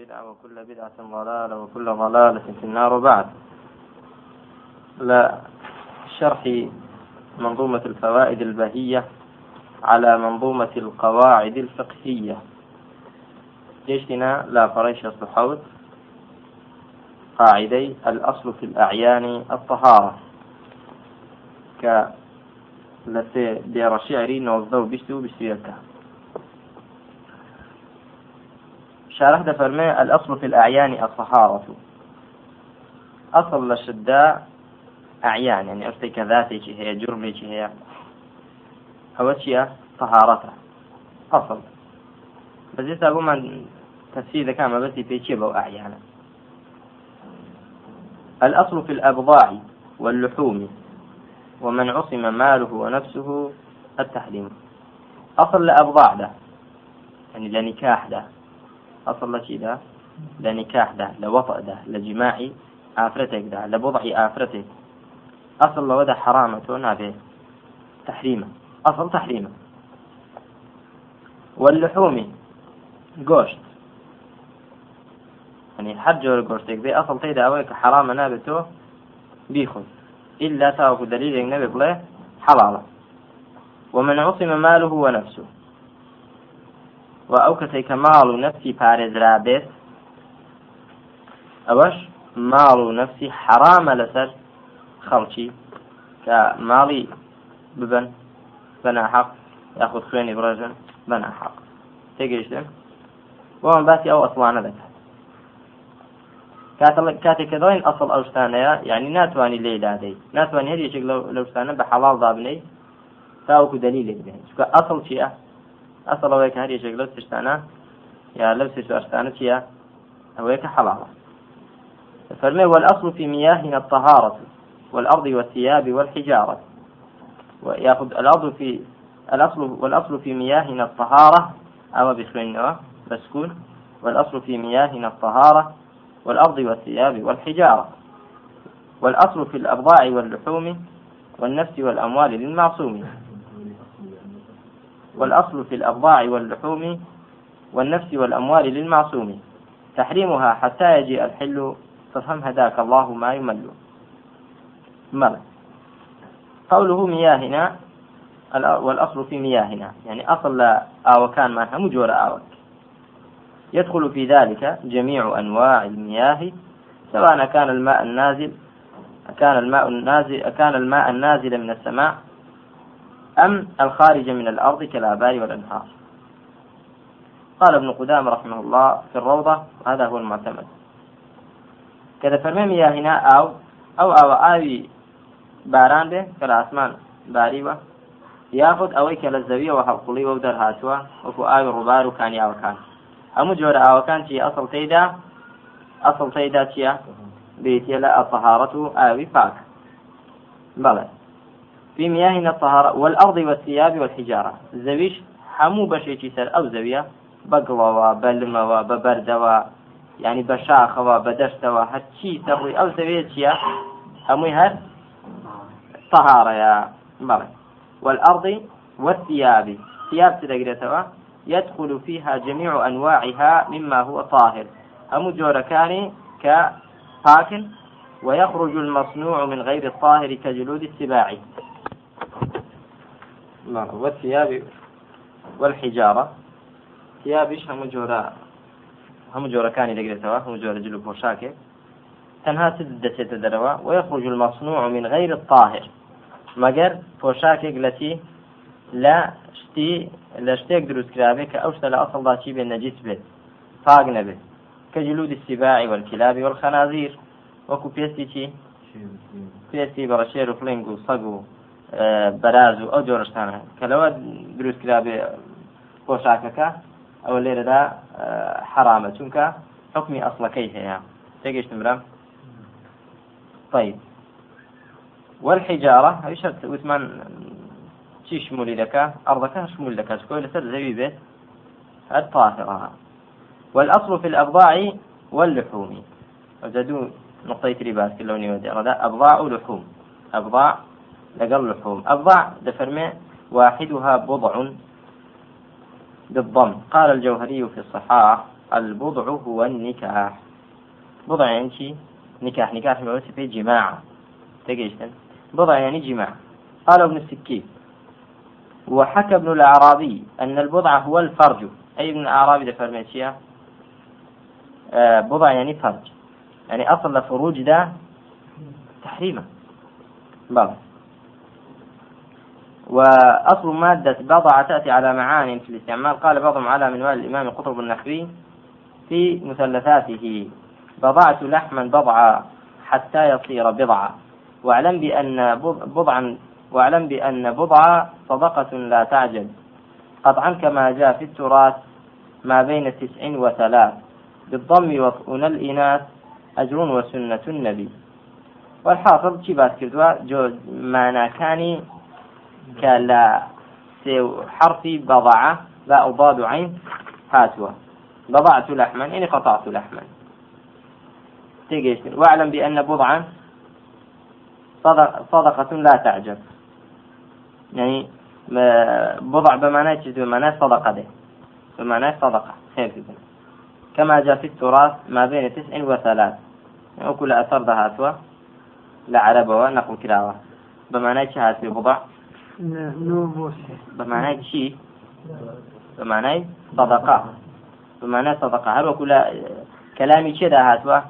بدعة وكل بدعة ضلالة وكل ضلالة في النار وبعد. لا شرح منظومة الفوائد البهية على منظومة القواعد الفقهية. جيشنا لا فريش الصحوت. قاعدي الأصل في الأعيان الطهارة. ك لسي دير شعري نوضو بشتو بشتويتها شارح دفرمي الأصل في الأعيان الطهارة. أصل للشداء أعيان يعني أرتي كذاتي هي جرمي هي أو طهارته أصل. بس يسا من تفسير كما بس في أو أعيانا الأصل في الأبضاع واللحوم ومن عصم ماله ونفسه التحريم. أصل لأبضاع ده يعني لنكاح ده. أصل لشي ده لنكاح ده لوطأ ده لجماعي آفرتك ده لبضع آفرتك أصل لو ده حرامة نابه تحريمة. أصل تحريمة. واللحوم قوشت يعني حجر قوشتك ذي أصل تيدا أويك حرام نابتو بيخذ إلا تاوك دليل نبي بله حلالة ومن عصم ماله ونفسه. و ئەو کەسێک کە ماڵ و نەفسی پارێزرا بێت ئەوەش ماڵ و نەفسی حرامە لەسەر خەڵکی کە ماڵی ببن بەناحەق یاخود خوێنی بڕێژن بەناحەق تێگەیشتن؟ بۆم باسی ئەو ئەسوانە دەکات. کاتێک کە دڵین ئەسڵ ئەو شتانەیە یعنی ناتوانانی لێ دادەی. ناتوانانی هەر یەکێک لەو شتانە بە حەڵال دابنەی تاوەکو دەلیلێک بێت چکە ئەسڵ چییە؟ أصل أويك هذه شغلة تشتانا يا لبس أشتانا يا أويك حلالة. فرمي والأصل في مياهنا الطهارة والأرض والثياب والحجارة. ويأخذ الأرض في الأصل والأصل في مياهنا الطهارة. أو بخوين بسكون. والأصل في مياهنا الطهارة والأرض والثياب والحجارة. والأصل في الأبضاع واللحوم والنفس والأموال للمعصوم والأصل في الأبضاع واللحوم والنفس والأموال للمعصوم. تحريمها حتى يجيء الحل. فافهم هداك الله ما يمل. مل قوله مياهنا. والأصل في مياهنا. يعني أصل آوكان ما هم جور آوك. يدخل في ذلك جميع أنواع المياه. سواء كان الماء النازل كان الماء النازل كان الماء النازل من السماء أم الخارج من الأرض كالآبار والأنهار؟ قال ابن قدام رحمه الله في الروضة هذا هو المعتمد. كذا فرمي هنا أو أو أو آوي باران به كالأسمان باريوة ياخذ أويك للزوية وحلقلي ودر هاتوا وكو آوي ربار كان يا وكان. أمو جور آوكان تي أصل تيدا أصل تيدا تيا بيتي لا الطهارة آوي فاك. بلى. في مياهنا الطهارة والأرض والثياب والحجارة. زويش همو بشيكي سر. أو زوية بقلوا بلموا ببردوا يعني بشاخوا بدشتوا هتشي سري. أو زوية شيا همو هر طهارة يا مرة. والأرض والثياب. ثياب تدقرتوا يدخل فيها جميع أنواعها مما هو طاهر. همو جوركاني كفاكن. ويخرج المصنوع من غير الطاهر كجلود السباع. والثياب والحجارة. ثيابش هم جورا هم جورا كان دقرتوا هم جورا جلو بوشاكي تنها سدة دروا ويخرج المصنوع من غير الطاهر. مگر پۆشاکێک لەتی لە شتی لە شتێک دروست کرابێت کە ئەو شتە لە ئەسڵدا چی بێت نەجیس بێت پاک نەبێت کە جلود السباع والكلاب والخنازير. وەکو پێستی چی پێستی بەڕەشێر و فلنگ و سەگ و بەراز و ئەو جۆرەشتانە کە لەوە دروستکرا بێ پۆشاکەکە ئەوە لێرەدا حرامە چونکە حکمی ئەسڵەکەی هەیە. تێگەشتم برم طيب. والحجارة هەویشت وتمان چی شمولی دەکە ئەڕەکە شمول دەکە شکۆی لەسەر زەوی بێت هەر طاهرها والأصل في الأبضاع واللحوم. وجدوا نقطة تري باسكي لو نيودي أبضاع ولحوم أبضاع لقل لحوم الضع دفرمي واحدها بضع بالضم. قال الجوهري في الصحاح البضع هو النكاح. بضع يعني شي؟ نكاح. نكاح ما في جماعة تجيشتن بضع يعني جماع. قال ابن السكين وحكى ابن الأعرابي أن البضع هو الفرج. أي ابن الأعرابي ده فرميتشيا آه بضع يعني فرج. يعني أصل الفروج ده تحريمه بلى. وأصل مادة بضع تأتي على معان في الاستعمال. قال بعضهم على منوال الإمام القطب النحوي في مثلثاته بضعت لحما بضعا حتى يصير بضعا واعلم بأن بضعا واعلم بأن بضعا صدقة لا تعجل قطعا كما جاء في التراث ما بين تسع وثلاث. بالضم وطؤن الإناث أجر وسنة النبي. والحاصل شي باس كردوا جو كلا حرفي بضعة لا أضاد عين هاتوا بضعت لحما يعني قطعت لحما. تيجي واعلم بأن بضعا صدقة لا تعجب. يعني بضع بمعنى بمعنى صدقة ده. بمعنى صدقة. خير جدا. كما جاء في التراث ما بين تسع وثلاث. يعني وكل أثر ذهاتوا لعربة نقل كراوة بمعنى شهاد في بضع بمعنى شيء بمعنى صدقة. بمعنى صدقة. هل وكل كلامي كذا هاتوا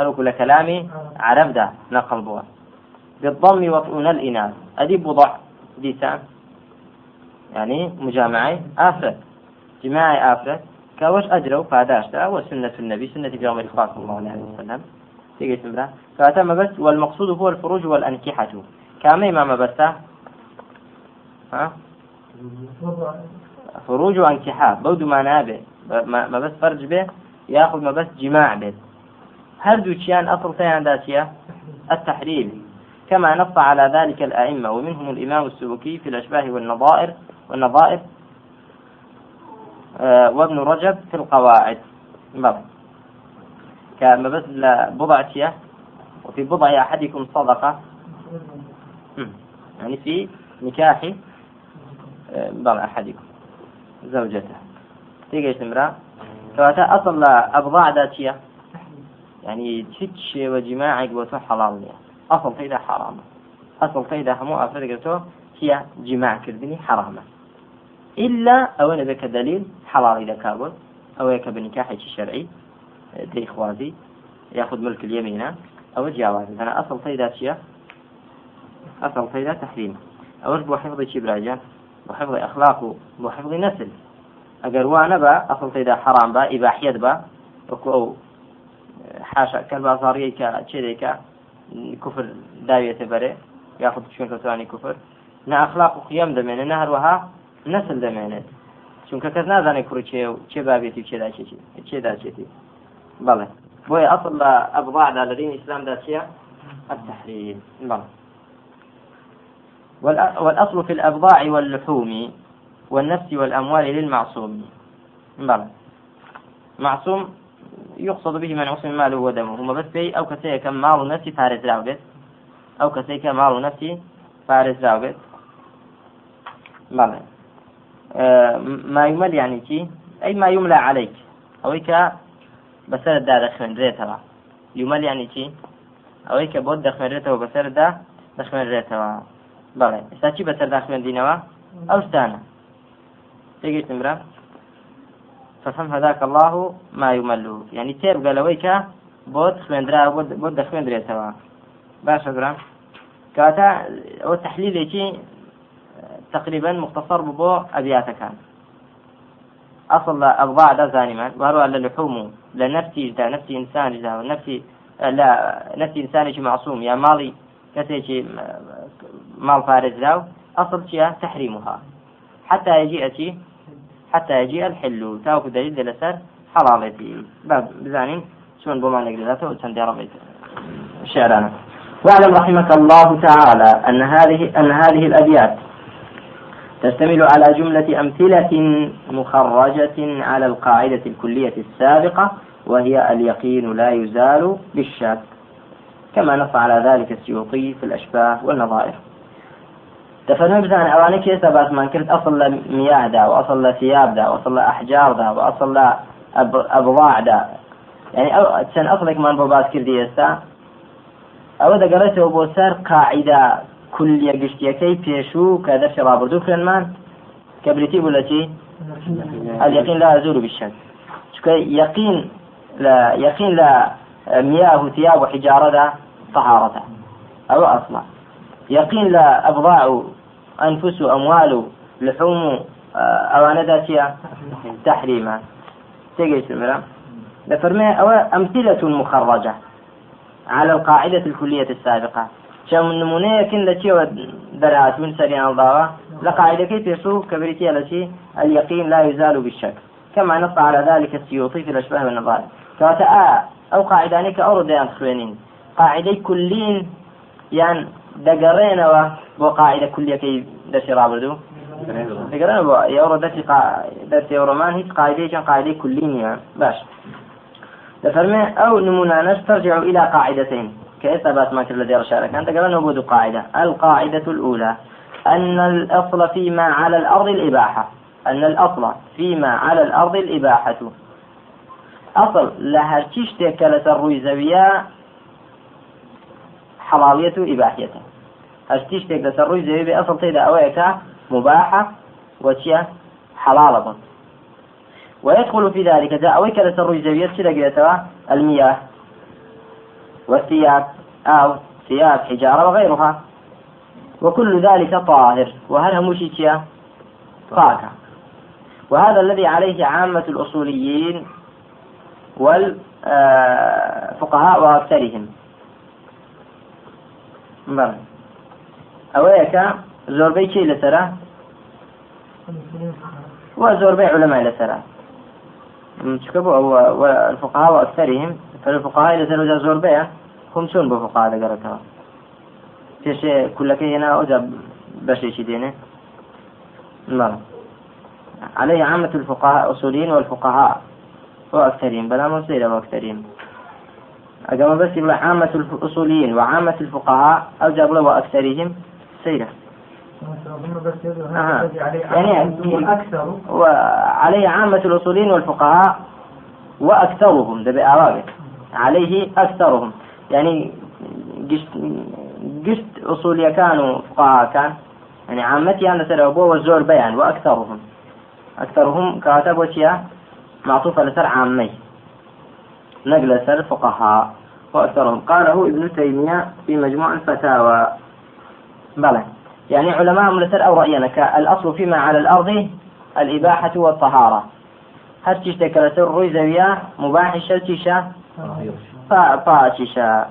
هل وكل كلامي عرب ده نقل بوا بالضم وطؤون الإناث. أدي بضع ديسان يعني مجامعة آفرت جماعة آفرت كوش أجروا فاداشتا وسنة النبي سنة في صلى الله عليه وسلم تيجي تمرا فأتم بس والمقصود هو الفروج والأنكحة كامي ما مبسته ها؟ فروج وانكحاء بود ما نابه ما بس فرج به ياخذ ما بس جماع به. هردو شيان أصل تيان داتيا التحريم. كما نص على ذلك الأئمة ومنهم الإمام السبكي في الأشباه والنظائر والنظائر آه، وابن رجب في القواعد. بل كما بس بضع وفي بضع أحدكم صدقة. يعني في نكاح بضع أحدكم زوجته. تيجي تمرا فأتا أصل أبضاع ذاتية يعني تشتش وجماعك وتو حلال أصل تيدا حرامة أصل تيدا همو أفرد قلتو هي جماع كردني حرامة إلا أو أنا ذاك دليل حلال إذا كابل أو يك بنكاح شرعي دي إخوازي يأخذ ملك اليمين. أو جواز أنا أصل تيدا شيء. أصل تيدا تحريم. أو بو حفظ شي براجع بو حفظ أخلاقه بو حفظ نسل. أجر وأنا با أصل تيدا حرام با إباحية با. وكو حاشا كالبازارية كا كفر داوية بري. ياخذ شون كتواني كفر. نا أخلاق وقيم دمينة نهر وها نسل دمينة. چونکە کەس نازانێت کوڕ چێ و چێ بابێتی چێدا چێدا چێتی بەڵێ بۆیە ئەصل لە ئەبضاعدا لە دین ئیسلامدا چییە التحريم. بەڵێ والأصل في الأبضاع واللحوم والنفس والأموال للمعصوم. بلى معصوم يقصد به من عصم ماله ودمه. هم بس بي أو كسي كم مال نفسي فارس راوبت أو كسي كم مال نفسي فارس راوبت بلى آه ما يمل يعني كي أي ما يملى عليك. أويك بسر دخمن ريتها. يعني كي أويك بود دخمن ريتها وبسر بەڵێ. ئێستا چی بەسەردا خوێندینەوە ئەو ستانە تێگەیتم برا. فەفەم هەداکە الله ما یومەلو یعنی تێبگەلەوەی کە بۆت خوێندرا بۆ دەخوێندرێتەوە. باشە برام کاتە ئەوە تحلیلێکی تقریبا مختصر بۆ ئەبیاتەکان. ئەصل لە ئەڵبا دەزانیمان واروە لە لحوم و لە نەفتیشدا نەفتی ئینسانیدا و نەفتی لە نەفتی ئینسانێکی معسووم یا ماڵی کەسێکی فارز داو أصل شيء تحريمها. حتى يجيء شيء حتى يجيء الحل. تاوك دليل حلالتي باب بزانين شون بما نقدر وتندي ربيت. شعرنا وأعلم رحمك الله تعالى أن هذه أن هذه الأبيات تشتمل على جملة أمثلة مخرجة على القاعدة الكلية السابقة وهي اليقين لا يزال بالشك كما نص على ذلك السيوطي في الأشباه والنظائر. دەفەرمە بزان ئەوانە کێستا باسمان کرد ئەسڵ لە میاهدا و ئەسڵ لە ثیابدا و ئەسڵ لە ئەحجاردا و ئەسڵ لە أبضاع دا. يعني أو چەند ئەسڵێکمان بۆ باس کردی ئێستا ئەوە دەگەڕێتەوە بۆ سەر قاعدە کولیە گشتیەکەی پێشوو کە دەرسی ڕابردوو خوێنمان کە بریتی بوو لە اليقين لا يزول بالشك يقين لا يقين لا مياه ثياب وحجارة طهارة أو أصلا. يقين لا أبضاع أنفس أموال لحوم أوانة ذاتية تحريما. تيجي سمرا لفرمي أو أمثلة مخرجة على القاعدة الكلية السابقة. شام لە چێوە دەرهاتون سەریان ڵداوە لە قاعدەکەی پێشوو کە بریتە لە چی اليقين لا يزال بالشك. كما نص على ذلك السيوطي في الأشباه والنظائر. كواتا آه أو قاعداني كأورو ديان خوينين قاعدة كلين يعني دقرينوا بو قاعدة كلية كي درسي رابردو. دقرينوا بو يورو درسي قا... درسي يورومان هيك قاعدة قاعدة كلين يعني. باش. لفرمي أو نمونانش ترجع إلى قاعدتين. كيف أثبت ما كل الذي رشارك أنت قال وجود قاعدة. القاعدة الأولى. أن الأصل فيما على الأرض الإباحة. أن الأصل فيما على الأرض الإباحة. أصل لها تشتك لسروي زوية حلالية إباحية هشتشتك لسروي زوية بأصل تيدا أويك مباحة وشيا حلالة ويدخل في ذلك جاء أويك لسروي زوية شتك المياه والثياب أو ثياب حجارة وغيرها. وكل ذلك طاهر. وهل هم شيء طاهر وهذا الذي عليه عامة الأصوليين والفقهاء وأكثرهم. بلى أويك زوربي شيء لسرة وزوربي علماء لسرة والفقهاء وأكثرهم فالفقهاء لسرة زوربي هم شون بفقهاء لقرتها پێشێ كلك هنا ئەوجا بەشێکی دێنێ. بەڵێ عليه عامة الفقهاء أصوليين والفقهاء وأكثرين بلا مصير وأكثرين أجمع بس يقول عامة الأصوليين وعامة الفقهاء أو جاب له وأكثرهم سيرة آه. يعني أكثر وعليه عامة الأصوليين والفقهاء وأكثرهم ده بأعرابه. عليه أكثرهم. يعني قشت أصولي كانوا فقهاء كان. يعني عامتي أنا سر أبوه والزور بيان وأكثرهم. أكثرهم كاتب وشيا معطوفة لسر عامي. نقل سر فقهاء وأكثرهم. قاله ابن تيمية في مجموع الفتاوى. بلى. يعني علماء لسر أو رأينا الأصل فيما على الأرض الإباحة والطهارة. تشتكى لسر روي زويا مباح الشلتشة فاششة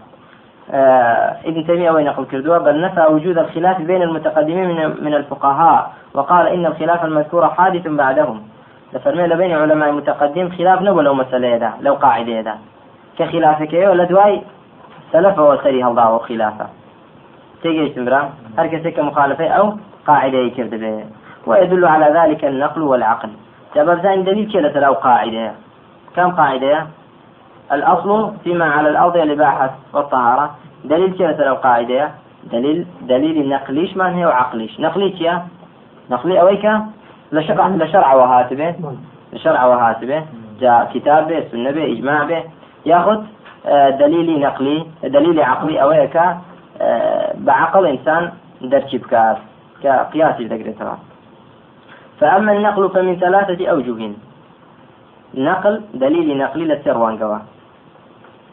آه ابن تيمية وين يقول كردوا؟ بل نفى وجود الخلاف بين المتقدمين من, من الفقهاء. وقال إن الخلاف المذكور حادث بعدهم. لفرمي بين علماء المتقدم خلاف نبو لو مسألة هذا لو قاعدة هذا كخلافك ولا دواي سلف وسري الله خلافة. تيجي استمرار هل كسك مخالفة أو قاعدة يكرد به. ويدل على ذلك النقل والعقل. جبر ثاني دليل كلا أو قاعدة. كم قاعدة؟ الأصل فيما على الأرض الإباحة والطهارة. دليل كيف لو قاعدة؟ دليل دليل نقليش من هي وعقليش نقليش يا؟ نقلي أويك؟ لشرع لشرع وهاتبه. لشرع وهاتبه. جاء كتاب به سنة به إجماع به. ياخذ آه، دليل نقلي دليل عقلي. أويك آه، بعقل إنسان بكاس كقياس ذكر فأما النقل فمن ثلاثة أوجه نقل دليل نقلي للسروان قوا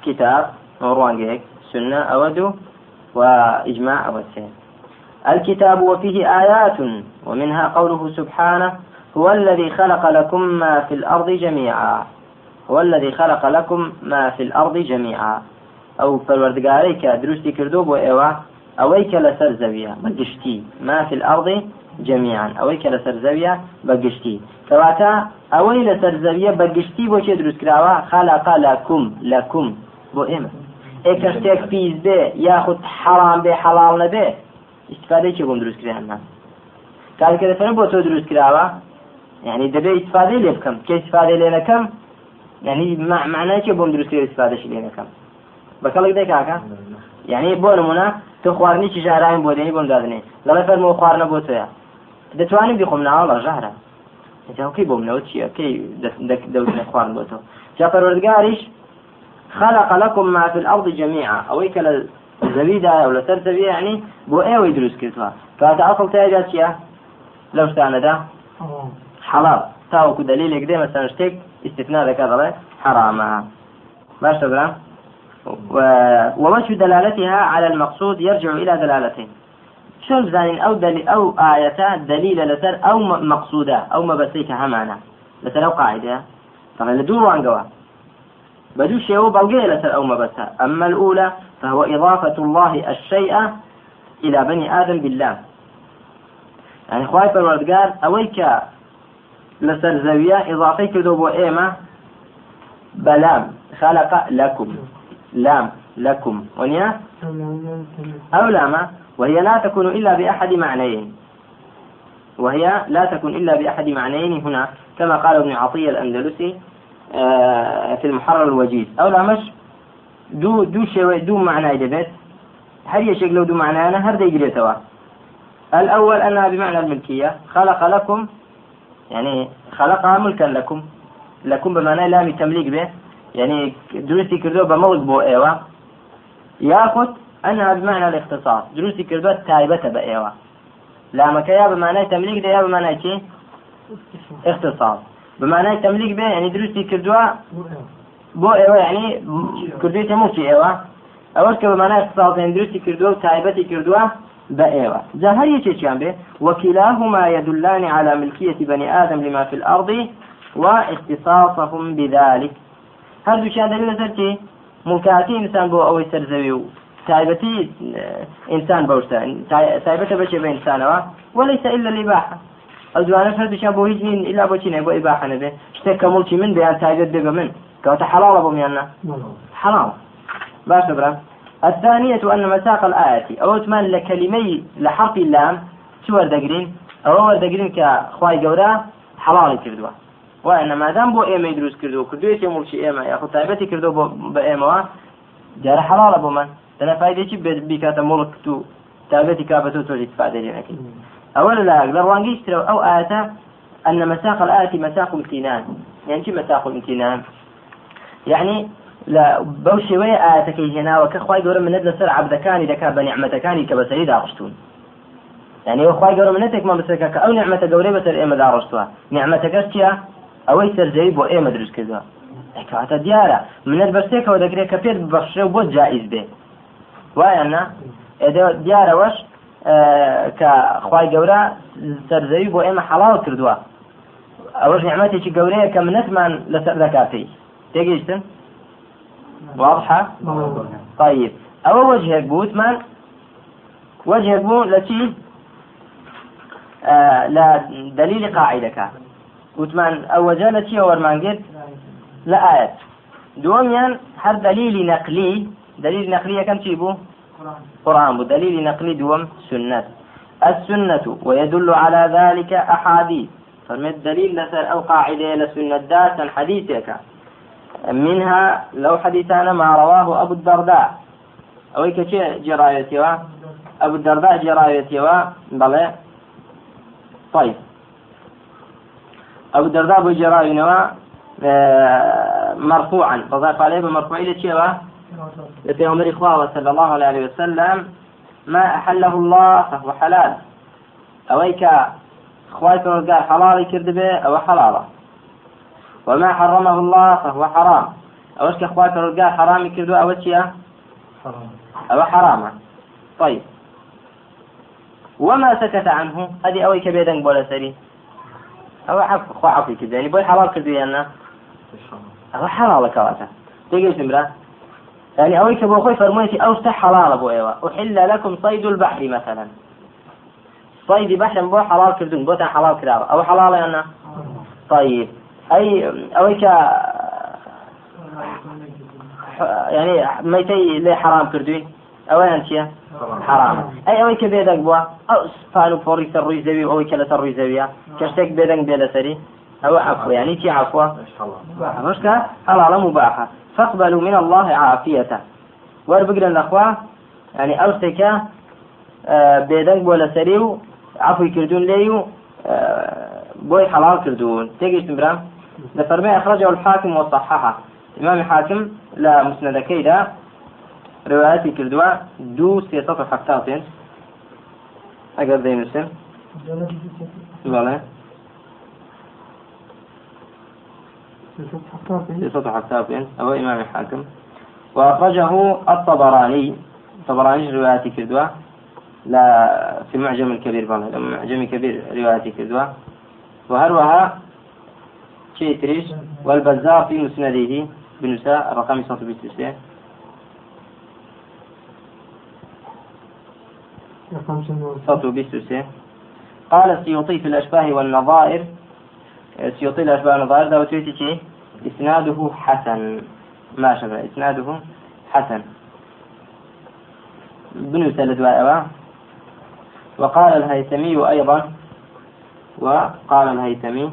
كتاب روانجيك سنة أودو وإجماع أودسين الكتاب وفيه آيات ومنها قوله سبحانه هو الذي خلق لكم ما في الأرض جميعا. هو الذي خلق لكم ما في الأرض جميعا. أو فالوردقاريك دروستي كردوب وإيوا أويك لسر زوية بقشتي ما في الأرض جميعا. أويك لسر زوية بقشتي كواتا أوي لسر زوية بقشتي بوشي دروس كراوا خلق لكم لكم ئێمە. ئێکە شتێک پیس بێ یاخود حەڵام بێ حەڵال نەبێ؟ استفادەیەکی بۆم دروستکریان هەست کارکە دەفەرم بۆ تۆ دروست کراوە یعنی دەبێت استفادەی لێ بکەم. کە استفادەی لێ نەکەم یعنی معناکە بۆم دروستی استفادەش لێ نەکەم؟ بەکەڵک دەکاکە یعنی بۆ نمونە تۆ خواردنیی ژارایم بۆ دێنی بۆم دادنێ. لەڵێ فەرمەوە خواردنە بۆ تۆیە. دەتوانم بخۆم ناوە لە ژارە جاوکەی بۆم نەوە چییە؟ کەی دەوتنە خواردن بۆ تۆ. جا پەروەردگاریش خلق لكم ما في الأرض جميعا. أو كلا زبيدة أو لسر يعني بو إيه ويدرس كتوا فهذا أصل تاجات لو استانا ده حلال تاوكو دليل كده مثلا اشتك استثناء ذكر حرامها باش تقرأ ووجه دلالتها على المقصود يرجع إلى دلالتين شو بزانين أو دليل أو آية دليل لسر أو مقصودة أو مبسيك همانا لسر أو قاعدة طبعا لدور وانقوا بدو شيء بلغي لسر أو مبسا أما الأولى فهو إضافة الله الشيء إلى بني آدم بالله. يعني خواهي الوردقار أويك لسر زاوية إضافي كذو بو إيمة بلام خلق لكم لام لكم. ونيا أو لام وهي لا تكون إلا بأحد معنيين. وهي لا تكون إلا بأحد معنيين هنا كما قال ابن عطية الأندلسي آه، في المحرر الوجيز. أو لا مش دو دو شيء دو معنى دبت هل يشكل لو دو معنى أنا هرد يجري توا الأول أنها بمعنى الملكية. خلق لكم يعني خلقها ملكا لكم. لكم بمعنى لا تمليك به يعني دروسي كردو بملك بو ايوه ياخذ انها بمعنى الاختصاص. دروسي كردو تايبة بايوه لا مكا يا بمعنى تمليك ده يا بمعنى شيء اختصاص. بمعنى تمليك به يعني دروسي كردو بو أيوه يعني كردو تموشي أيوه اول بمعنى اختصاص يعني دروسي كردو تايبة كردو بأيوة جا هل يشيشان به وكلاهما يدلان على ملكية بني آدم لما في الأرض واختصاصهم بذلك. هەردووشیان دەبێت لەسەر چی؟ ملکاتی ئینسان بۆ ئەوەی سەرزەوی و تایبەتی ئینسان بەوشە تایبەتە بەچێ بە ئینسانەوە؟ وەلەیسە ئللا الإباحة. بۆ هیچ نین ئللا بۆچی نێ بۆ ئیباحە نەبێ. شتێک کە مڵکی من بەیان تایبەت بێ بە من. کەواتە حەڵاڵە بۆ میاننا حەڵاڵ باشە برا الثانية أن مساق الآية. أو تمان لكلمي لحرف اللام. شو وردقرين أو وردقرين كخواي جورا. حلال كردوا. وأن ما دام بو إيمي دروس كردو كردو يتي ملشي إيما ياخو تايبتي كردو بإيما جار حلال أبو من. أنا فايدة شي بكاتا ملك تو تايبتي كابتو تولي تفادة لنك أولا لا أقدر. وانجيش أو آتا أن مساق الآية مساق امتنان. يعني شو مساق یعنی لە بەو شێوەیە ئاەتەکەی هێناوە کە خخوای گەورە منەت لەسەر عبدەکانی دەکا بە نیحمەتەکانی کە بەسەری داخشتون یعنی خخوای گەورە منەتێکمان بسەکە کە ئەو نیحمەتە گەورەی بەسەر ئێمە داڕشتووە. نیحمەتەکەش چیە ئەوەی سەررجەی بۆ ئێمە دروست کردووە. ئەکاتە دیارە. منەت بەرسێکەوە دەکرێت کە پێت بەخشێ بۆ جائیز بێ. وایە نا؟ دیارەوەش کە خخوای گەورە سەررجەوی بۆ ئێمە حڵاو کردووە. ئەوەش نیحمەتێکی گەورەیە کە منەتمان لەسەر دەکاتی تێگەیشتن واضحة؟ طيب. أو وجهك بوتمان وجهك بو لتي آه لا دليل قاعدة كان وتمان ئەوەجە لە چیە وەرمانگرت لە ئاەت دووەمیان هەر دلیلی نەقلی دلیل نقلي كم تيبو قرآن دليل نقلي دوم سنة. السنة ويدل على ذلك أحاديث. فرمت دليل لسر أو قاعدة لسنة داسا حديثك. منها لو حديثان ما رواه أبو الدرداء. أو كشيء جرايتي أبو الدرداء جرايتي بلى. طيب. أبو الدرداء بجراينوا آه، مرفوعا. وضاف عليه بمرفوع إلى شيء في عمر إخوة صلى الله عليه وسلم. ما أحله الله فهو حلال. أويك خوايك قال حلال كردبه أو حلاله وما حرمه الله فهو حرام. أوش كخوايك قال حرام كردو أو شيء أو حرامة. طيب. وما سكت عنه؟ هذه أويك بيدنك بولا سري. أو عفو خو عفو كذا يعني بوي حلال كذا أنا أو حلال كواتا. تيجي سمرة يعني أوي كبو خوي فرميتي أو حلال أبو إيوة أحل لكم صيد البحر مثلا. صيد بحر بو حلال كردون. بوتا حلال كراوة أو حلال أنا طيب. أي أويك يعني ميتي لي حرام كردوي ئەویان چیە حرام. ئەی ئەوەی کە بێدەنگ بووە؟ ئەو سپان و پۆڕی سەر ڕووی زەوی ئەوەی کە لەسەر ڕووی زەویە. کە شتێک بێدەنگ بێ لەسەری. ئەوە عفویانی چی عفوە؟ مشکە هەڵاڵە مباحە. فقبلوا من الله عافيته وەربگرن لەخوا. يعني ئەو شتێکە بێدەنگ بۆ لەسەری و عفوی کردوون لێی و بۆی حەڵاو کردوون. تێگەیشتم برام؟ لفرمي أخرجه الحاكم وصححه. إمام حاكم لا مسند كيدا. رواياتي كردوا دو سيطة حفتاتين أقر ذي مسلم؟ بله سيطة حفتاتين أو إمام حاكم. وأخرجه الطبراني. الطبراني رواياتي كردوا. لا في معجم الكبير بله معجم كبير رواياتي كردوا. وهروها شيء تريش والبزار في مسنده بنساء الرقم 126 صوت بيستوسي قال السيوطي في الأشباه والنظائر السيوطي الأشباه والنظائر ده وتويتي إسناده حسن. ما شبه إسناده حسن. بن سلد وقال الهيثمي أيضا. وقال الهيثمي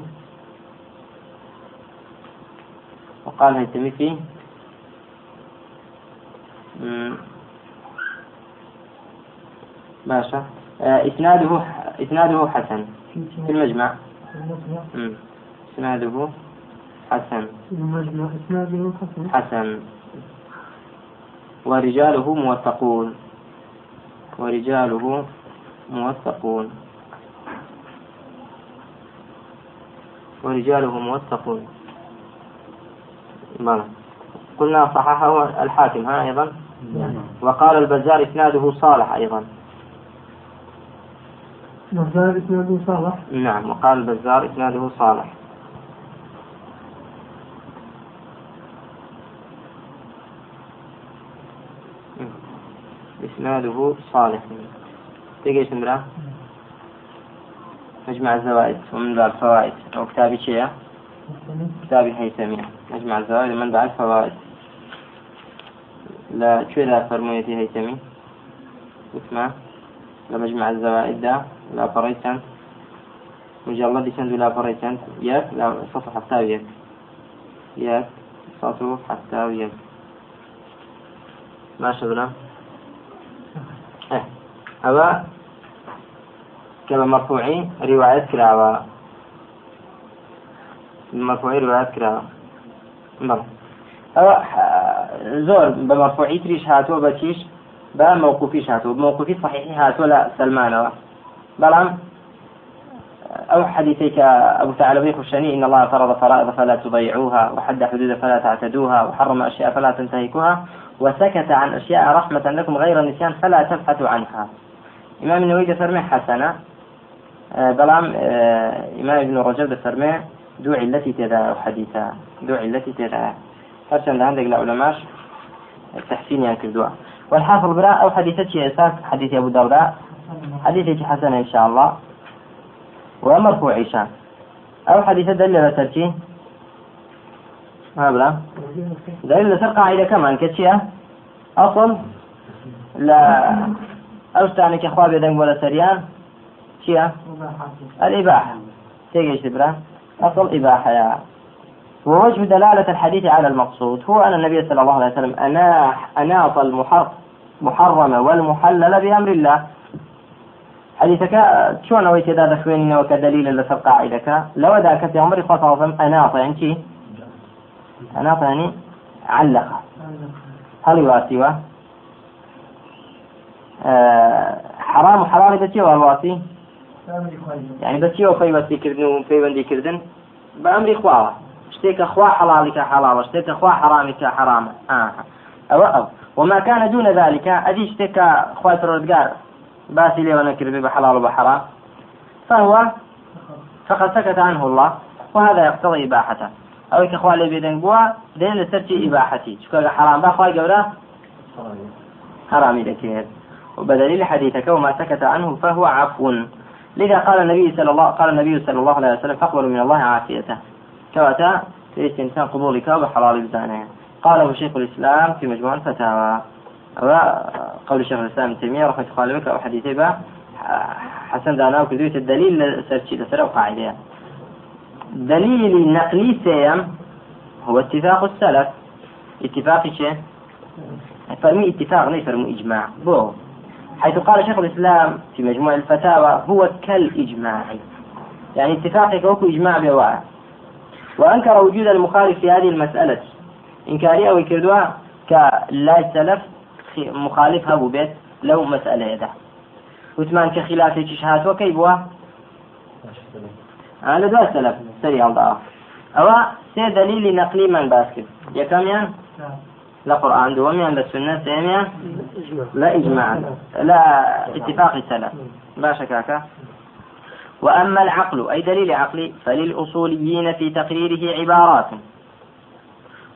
وقال الهيثمي في؟ ماشى آه، إسناده إسناده حسن. في المجمع. إسناده حسن المجمع إسناده حسن. حسن. ورجاله موثقون. ورجاله موثقون. ورجاله موثقون. بلى قلنا صححه الحاكم ها أيضا. وقال البزار إسناده صالح أيضا. البزار إسناده صالح؟ نعم وقال البزار إسناده صالح. إسناده صالح. تيجي سمرة مجمع الزوائد ومن باب فوائد. أو كتابي شيء؟ كتاب الهيثمي مجمع الزوائد. من بعد الفوائد لا شو لا فرميتي هيثمي اسمع. لمجمع الزوائد. ده لا فريسان مجلد سند لا فريسان ياك لا صفحة حتى ياك ياك صفحة حتى ياك ما شغلة؟ آه أبا. كما مرفوعين رواية كراوة مرفوعي روايات كراوة بەڵ ئەوە زۆر بە مەرفوعی تریش هاتووە بە چیش بە مووقفیش هاتووە مووقفی صحیحی هاتووە أو. حديثك أبو ثعلبي خشني إن الله فرض فرائض فلا تضيعوها وحد حدود فلا تعتدوها وحرم أشياء فلا تنتهكوها وسكت عن أشياء رحمة لكم غير النسيان فلا تبحثوا عنها. إمام النووي فرمي حسنة. بلام إمام ابن رجب فرمي دو علتي تدا حديثا دو تدا. هرشان عندك العلماء التحسين يعني كردوا. والحافظ براء أو حديثة أساس حديث أبو الدرداء حديث حسن إن شاء الله. ومرفوع عيشان أو حديث دليل تركي ما بلا دليل سر قاعدة كمان كتشيا أصل لا. أوستانك أخواب يدنق ولا سريان؟ شيا الإباحة. تيجي سبرا أصل إباحة. يا ووجه دلالة الحديث على المقصود هو أن النبي صلى الله عليه وسلم أناح أناط المحرم محرم والمحلل بأمر الله. حديثك شلون أويت إذا ذكرين وكدليل لسر قاعدك لو ذاك في عمر صلى أناط يعني شي؟ أناط يعني علق. هل يواسي آه حرام وحلال بتي والواسي؟ يعني بەچی ئەو پەیوەستیکردن و پەیوەندیکردن بە ئەمری خواوە شتێکە خوا حەڵاڵیکە حەڵاوە شتێکە خوا حرامێکە حرامە ئەوە ئەو وما كان دون ذلك أدي شتێکە خوای پرۆزگار باسی لێوە نەکردێ بە حەڵاڵ بە حرام فهو فقد سكت عنه الله وهذا يقتضي إباحته. أو كخوا لي بيدن بوا دين لسرتي إباحتي. شكرا حرام بخوا جورا حرامي لكير. وبدليل حديثك وما سكت عنه فهو عفو. لذا قال النبي صلى الله قال النبي صلى الله عليه وسلم فاقبلوا من الله عافيته. كواتا في استنسان قبولك وحلال بزانه قاله شيخ الإسلام في مجموع الفتاوى. قول شيخ الإسلام ابن تيمية رحمة الله أو حديثي با حسن دانا وكذوية الدليل سرشي لسر قاعدة دليل نقلي سيم هو اتفاق السلف. اتفاق شيء فرمي اتفاق ليس فرمي إجماع. بو. حيث قال شيخ الإسلام في مجموع الفتاوى هو كالإجماع. يعني اتفاقك وكو إجماع بواعي وأنكر وجود المخالف في هذه المسألة. إنكارية ويكردوا كلا سلف مخالف هبو بيت لو مسألة يده. وثمان كخلاف شهات وكي بوا على دوا سلف سريع الله أو سي دليل نقلي من باسكت. يكم يعني لا قرآن دوميان لا سنة سيميان لا إجماع. لا اتفاق السلف باشا كاكا وأما العقل أي دليل عقلي؟ فللأصوليين في تقريره عبارات.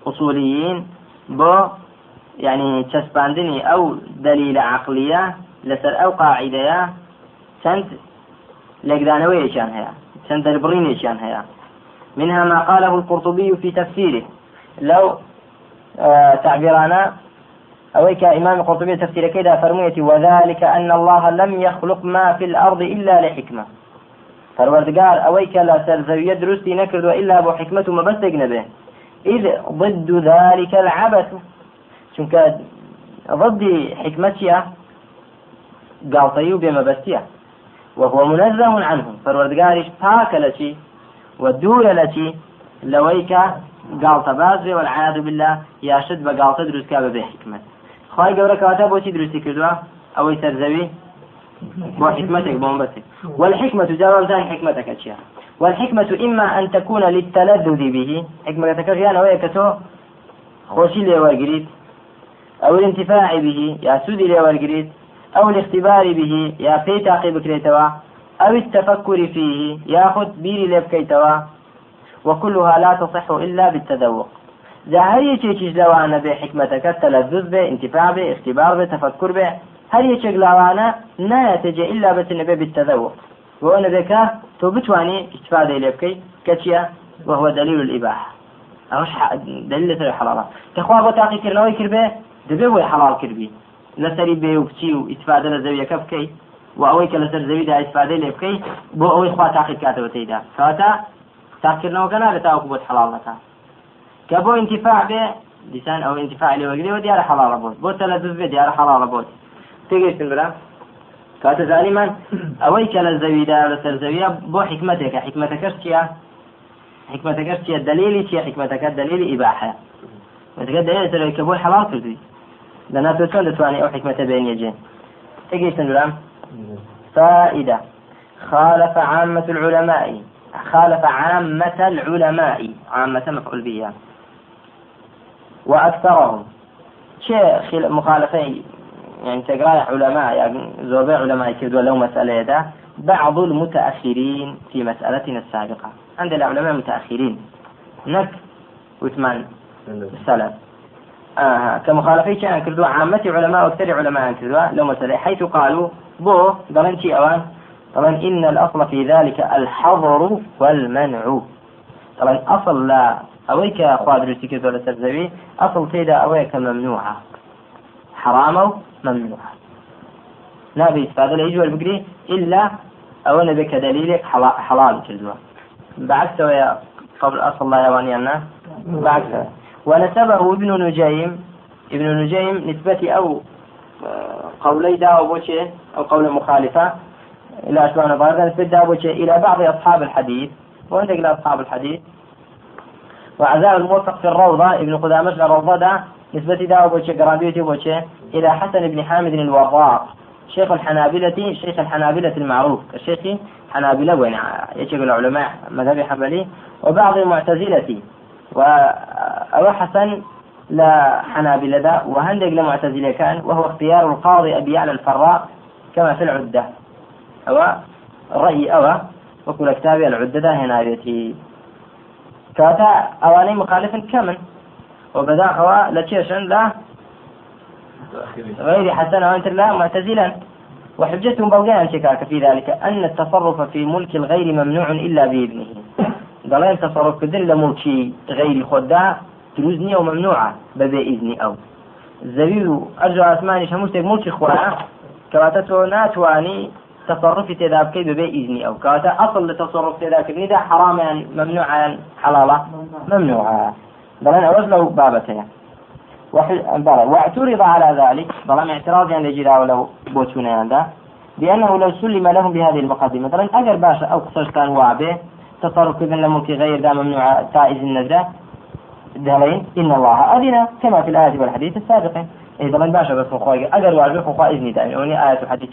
أصوليين بو يعني تسباندني أو دليل عقلية لسر أو قاعدة سنت لقدانوية شان هيا سنت البريني شان هيا. منها ما قاله القرطبي في تفسيره. لو تعبيرانا. أويك إمام القرطبي تفسير كذا فرميتي وذلك أن الله لم يخلق ما في الأرض إلا لحكمة. فالوردقار أويك لا سرزوية درستي نكرد إلا أبو حكمة ما بس به إذ ضد ذلك العبث. چونك ضد حكمتها قالطيو بما بستيا. وهو منزه عنه فالوردقارش تاك لشي ودور لشي لويك گاڵتە بازێ والعاد بالله یاشت بە گاڵتە دروستکە بە بێ حکمت. خی گەورە کەواتە بۆچی دروستی کردووە؟ ئەوەی سەرزەوی؟ بۆ حکمتێک بۆمبەتێک والحكمة جاوازان حكمتك چیە والحكمة إما أن تكون للتلذذ به حكمتك غيان أو يكتو خوشي لي وارجريت أو الانتفاع به يا سودي لي وارجريت أو الاختبار به يا في تعقيب كريتوا أو التفكر فيه ياخذ بيري لبكيتوا وكلها لا تصح إلا بالتذوق. هر یەکێکیش لەوانە بێ حکمتەکە تەلەزز بێ انتفاع بێ اختبار بێ تفكر بێ هەر یەکێک لاوانە نایەتەجێ إلا بتنە بێ بالتذوق. وأنا بك تو بتواني استفادة لي بكي كتيا وهو دليل الإباحة. أوش دليل ترى حلالة تخوا بتاقي كرنوي كربه دبي وي حلال كربي. لسري بي وبتي استفادة لزوية كبكي. وأوي كلا سر زوي دا استفادة لي بكي بو أوي خوا تاقي كاتب تيدا فاتا تاكرنا وكنا لتاوكو بوت حلال لتا. كبو انتفاع به لسان أو انتفاع لي وقلي وديار حلال بوت. بو تلذذ به ديار حلال بوت. تيجي تنبرا كات زالما أوي كلا زويدا لسر زوية بو حكمتك. حكمتك اشتيا حكمتك اشتيا الدليل شيا حكمتك الدليل إباحة. حكمتك الدليل سر كبو حلال كردي لنا تسون لتواني أو حكمة بين يجين. تيجي تنبرا فائدة. خالف عامة العلماء. خالف عامة العلماء عامة مفعول به وأكثرهم. شيء مخالفين يعني تقرأ علماء يعني زوبي علماء كدوا لو مسألة يدا بعض المتأخرين في مسألتنا السابقة. عند العلماء المتأخرين. نك وثمان السلف آه كمخالفين كان كردوا عامة علماء وأكثر علماء كردوا لو مسألة. حيث قالوا بو ضمنتي أوان طبعا إن الأصل في ذلك الحظر والمنع. طبعا أصل لا أويك خوادر سكت ولا سرزوي أصل تيدا أويك ممنوعة. حرام ممنوعة. نبي إستفادة لا البقري إلا أو بك دليلك حلال كذبة. بعكس يا قبل أصل لا يواني أنا بعكس. ونسبه ابن نجيم. ابن نجيم أو آه، قولي دا أو أو قول مخالفة. إلى أشباه نظائر نسبة إلى بعض أصحاب الحديث وعندك إلى أصحاب الحديث. وعذاب الموفق في الروضة ابن قدامة الروضة نسبة ده بوشي قرابيتي إلى حسن بن حامد الوراق. شيخ الحنابلة شيخ الحنابلة المعروف. الشيخ حنابلة وين؟ يشيخ العلماء مذهب حنبلي. وبعض المعتزلة. وأو حسن لا حنابلة ده وهندق لمعتزلة كان وهو اختيار القاضي أبي يعلى الفراء كما في العدة. أو الرأي أو وكل كتاب العدة ده هنا بيتي. كاتا أواني مخالف كمن وبداخوا لتشيشن لا. غير حسن وأنت لا معتزلا وحجتهم بوغان شكاك في ذلك أن التصرف في ملك الغير ممنوع إلا بإذنه. ضلين تصرف كذن لملكي غير خدا تروزني وممنوعة بإذن أو. زبيب أرجو أسماني شموستك ملك خواه كواتتو ناتواني تصرف تذاب كي ببي إذني أو كاتا أصل لتصرف تذاب كي ده حرام يعني ممنوع يعني حلالة ممنوعة. بلان أوز بابتين. واعترض على ذلك. بلان اعتراض يعني لجي له بوتونا عنده لأنه لو سلم لهم بهذه المقادمة مثلا أجر باشا أو قصص كان وعبه تصرف كذا لملك غير ذا ممنوع تائز النزرة دلين إن الله أذن كما في الآية والحديث السابقين إذا من باشا بس مخواجة أجر وعبه خخوا إذني دائما. آية حديث